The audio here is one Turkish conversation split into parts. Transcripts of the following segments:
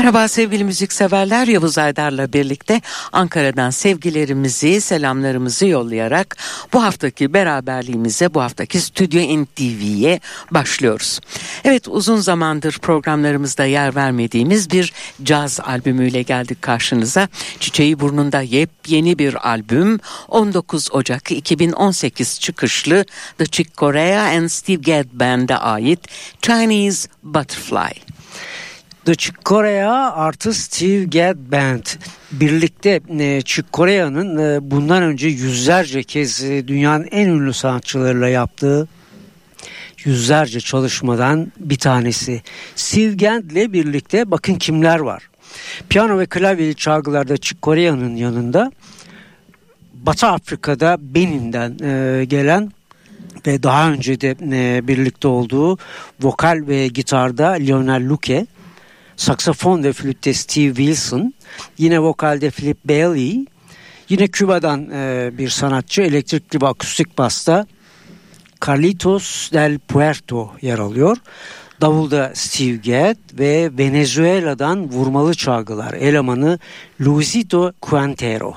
Merhaba sevgili müzikseverler Yavuz Aydar'la birlikte Ankara'dan sevgilerimizi, selamlarımızı yollayarak bu haftaki beraberliğimize, bu haftaki Stüdyo NTV'ye başlıyoruz. Evet uzun zamandır programlarımızda yer vermediğimiz bir caz albümüyle geldik karşınıza. Çiçeği Burnunda yepyeni bir albüm 19 Ocak 2018 çıkışlı The Chick Corea and Steve Gadd Band'a ait Chinese Butterfly. The Chick Corea artı Steve Gadd Band birlikte e, Chick Corea'nın e, bundan önce yüzlerce kez e, dünyanın en ünlü sanatçılarıyla yaptığı yüzlerce çalışmadan bir tanesi. Steve Gadd ile birlikte bakın kimler var. Piyano ve klavyeli çalgılarda Chick Corea'nın yanında Batı Afrika'da Benin'den e, gelen ve daha önce de birlikte olduğu vokal ve gitarda Lionel Luque saksafon ve flütte Steve Wilson, yine vokalde Philip Bailey, yine Küba'dan e, bir sanatçı elektrikli ve akustik basta Carlitos del Puerto yer alıyor. Davulda Steve Gadd ve Venezuela'dan vurmalı çalgılar elemanı Luisito Quintero.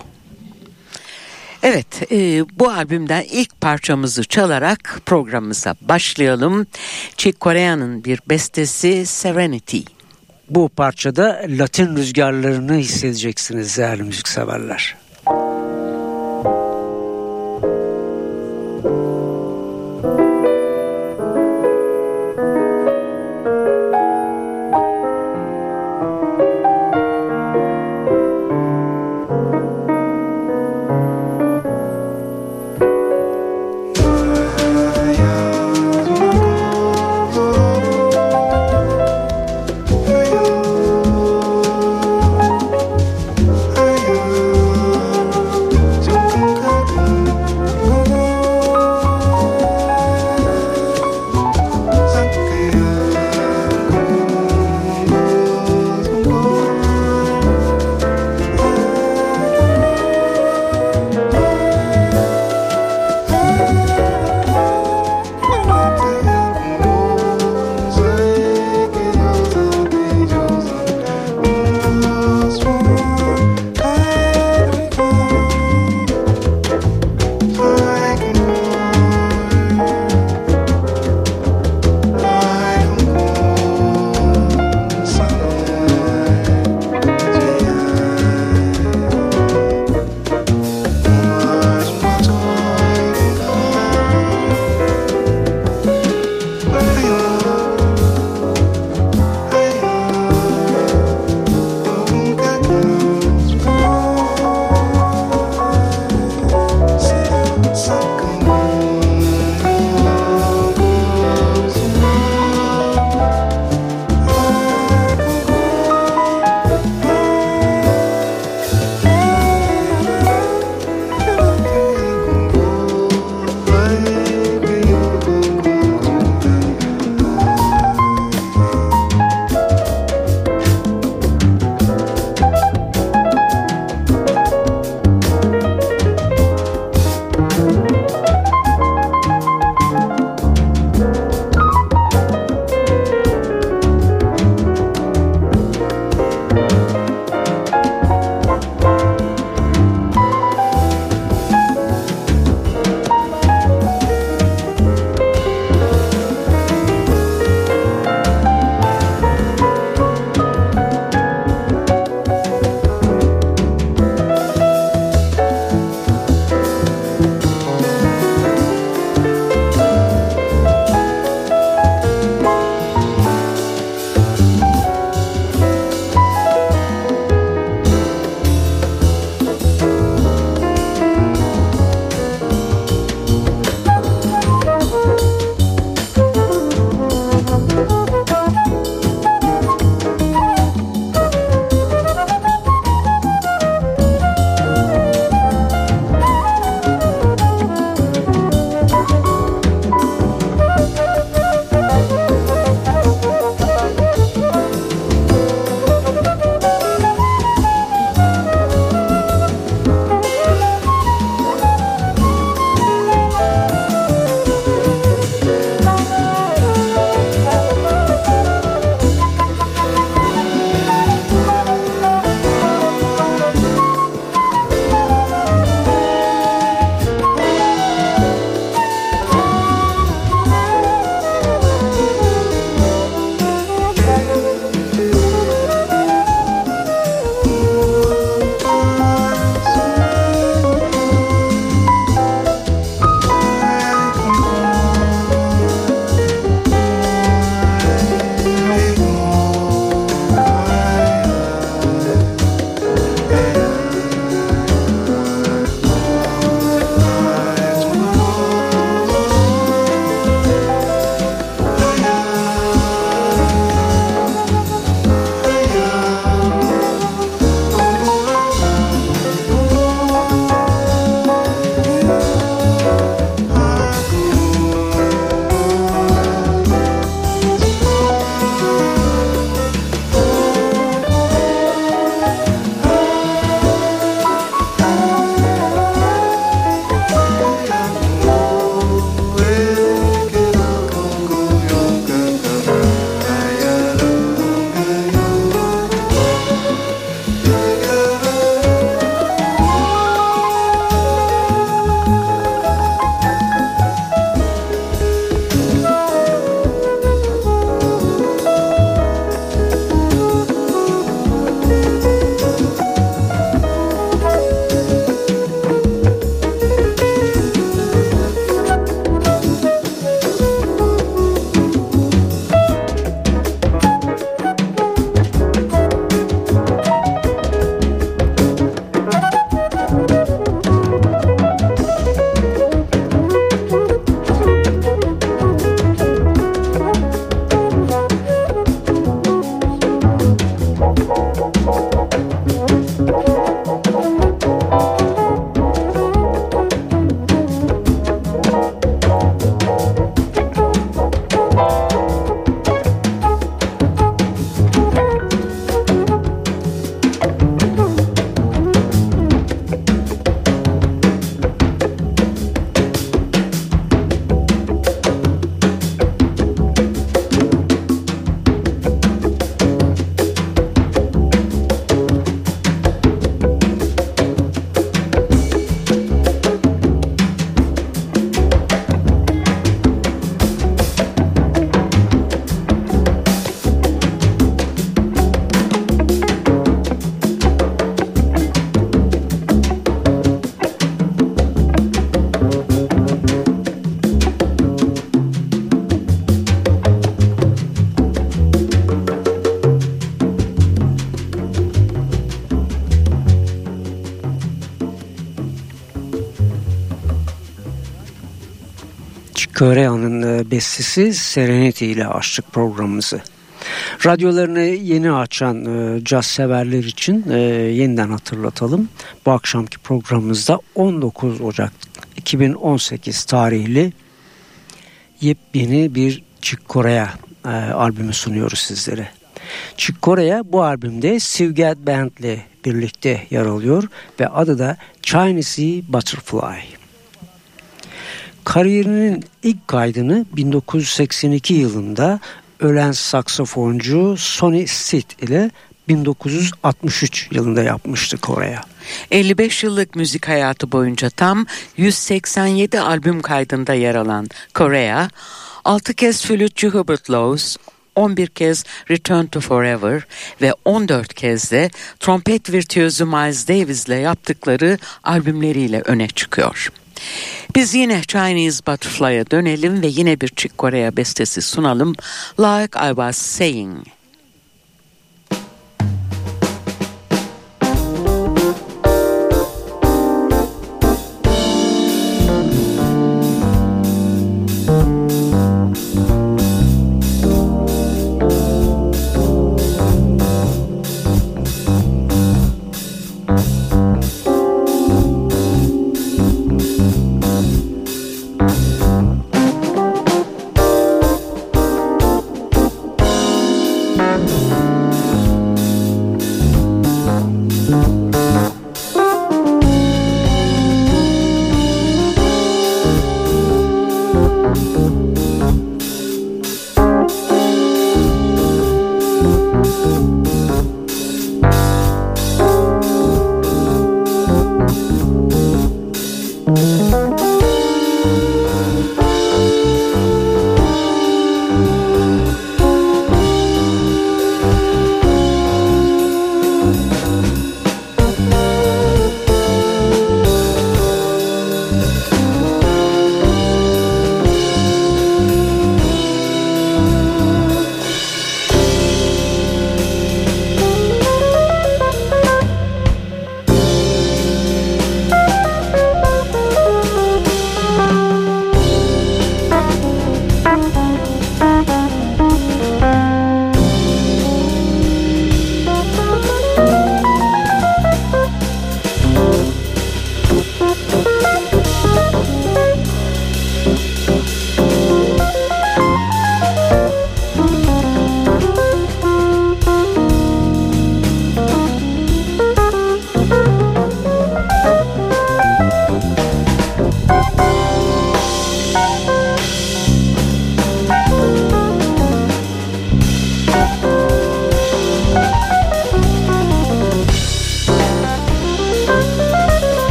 Evet e, bu albümden ilk parçamızı çalarak programımıza başlayalım. Chick Corea'nın bir bestesi Serenity bu parçada Latin rüzgarlarını hissedeceksiniz değerli müzikseverler. Korea'nın e, bestesi Serenity ile açtık programımızı. Radyolarını yeni açan e, caz severler için e, yeniden hatırlatalım. Bu akşamki programımızda 19 Ocak 2018 tarihli yepyeni bir Chick Korea e, albümü sunuyoruz sizlere. Chick Korea bu albümde Sivgat Band ile birlikte yer alıyor ve adı da Chinese Butterfly. Kariyerinin ilk kaydını 1982 yılında ölen saksafoncu Sonny Sid ile 1963 yılında yapmıştı Kore'ye. 55 yıllık müzik hayatı boyunca tam 187 albüm kaydında yer alan Korea, 6 kez flütçü Hubert Laws, 11 kez Return to Forever ve 14 kez de trompet virtüözü Miles Davis ile yaptıkları albümleriyle öne çıkıyor. Biz yine Chinese Butterfly'a dönelim ve yine bir Chick Corea bestesi sunalım. Like I Was Saying.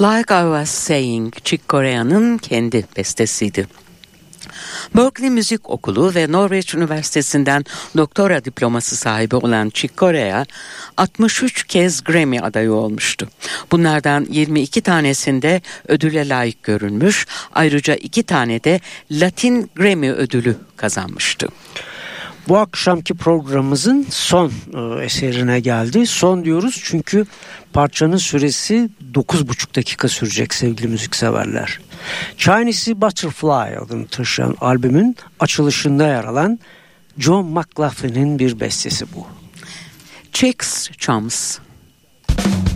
Like I Was Saying Chick Corea'nın kendi bestesiydi. Berkeley Müzik Okulu ve Norveç Üniversitesi'nden doktora diploması sahibi olan Chick Corea 63 kez Grammy adayı olmuştu. Bunlardan 22 tanesinde ödüle layık görülmüş, ayrıca iki tane de Latin Grammy ödülü kazanmıştı. Bu akşamki programımızın son e, eserine geldi. Son diyoruz çünkü parçanın süresi 9,5 dakika sürecek sevgili müzikseverler. Chinese Butterfly adını taşıyan albümün açılışında yer alan John McLaughlin'in bir bestesi bu. Chicks Chums Bu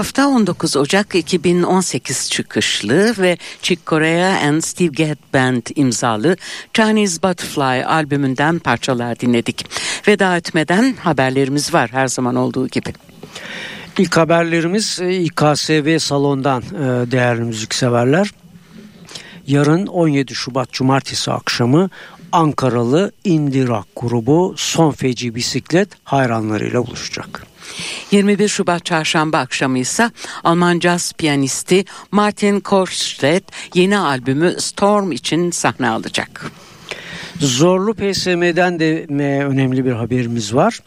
hafta 19 Ocak 2018 çıkışlı ve Chick Corea and Steve Gadd Band imzalı Chinese Butterfly albümünden parçalar dinledik. Veda etmeden haberlerimiz var her zaman olduğu gibi. İlk haberlerimiz e, İKSV salondan e, değerli müzikseverler. Yarın 17 Şubat Cumartesi akşamı Ankaralı indie rock grubu Son Feci Bisiklet hayranlarıyla buluşacak. 21 Şubat çarşamba akşamı ise Alman caz piyanisti Martin Korstedt yeni albümü Storm için sahne alacak. Zorlu PSM'den de önemli bir haberimiz var.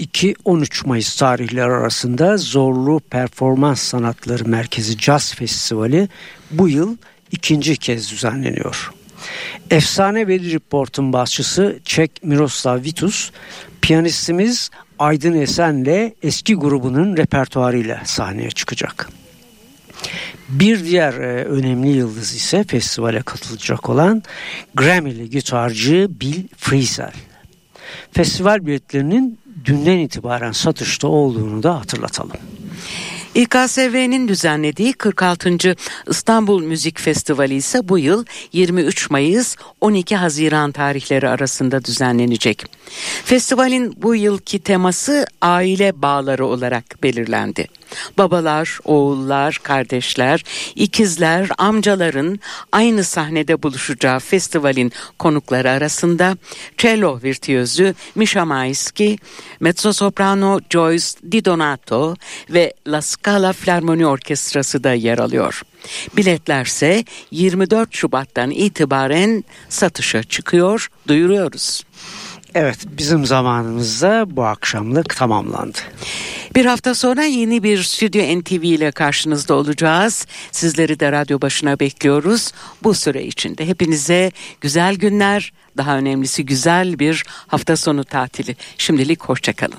2-13 Mayıs tarihleri arasında Zorlu Performans Sanatları Merkezi Jazz Festivali bu yıl ikinci kez düzenleniyor. Efsane Vedi Report'un başçısı Çek Miroslav Vitus, piyanistimiz Aydın Esen'le eski grubunun repertuarıyla sahneye çıkacak. Bir diğer e, önemli yıldız ise festivale katılacak olan Grammy'li gitarcı Bill Frisell. Festival biletlerinin dünden itibaren satışta olduğunu da hatırlatalım. İKSV'nin düzenlediği 46. İstanbul Müzik Festivali ise bu yıl 23 Mayıs 12 Haziran tarihleri arasında düzenlenecek. Festivalin bu yılki teması aile bağları olarak belirlendi. Babalar, oğullar, kardeşler, ikizler, amcaların aynı sahnede buluşacağı festivalin konukları arasında cello virtüözü Misha Maiski, mezzosoprano Joyce Di Donato ve La Scala Filarmoni Orkestrası da yer alıyor. Biletlerse 24 Şubat'tan itibaren satışa çıkıyor, duyuruyoruz. Evet bizim zamanımızda bu akşamlık tamamlandı. Bir hafta sonra yeni bir Stüdyo NTV ile karşınızda olacağız. Sizleri de radyo başına bekliyoruz. Bu süre içinde hepinize güzel günler, daha önemlisi güzel bir hafta sonu tatili. Şimdilik hoşçakalın.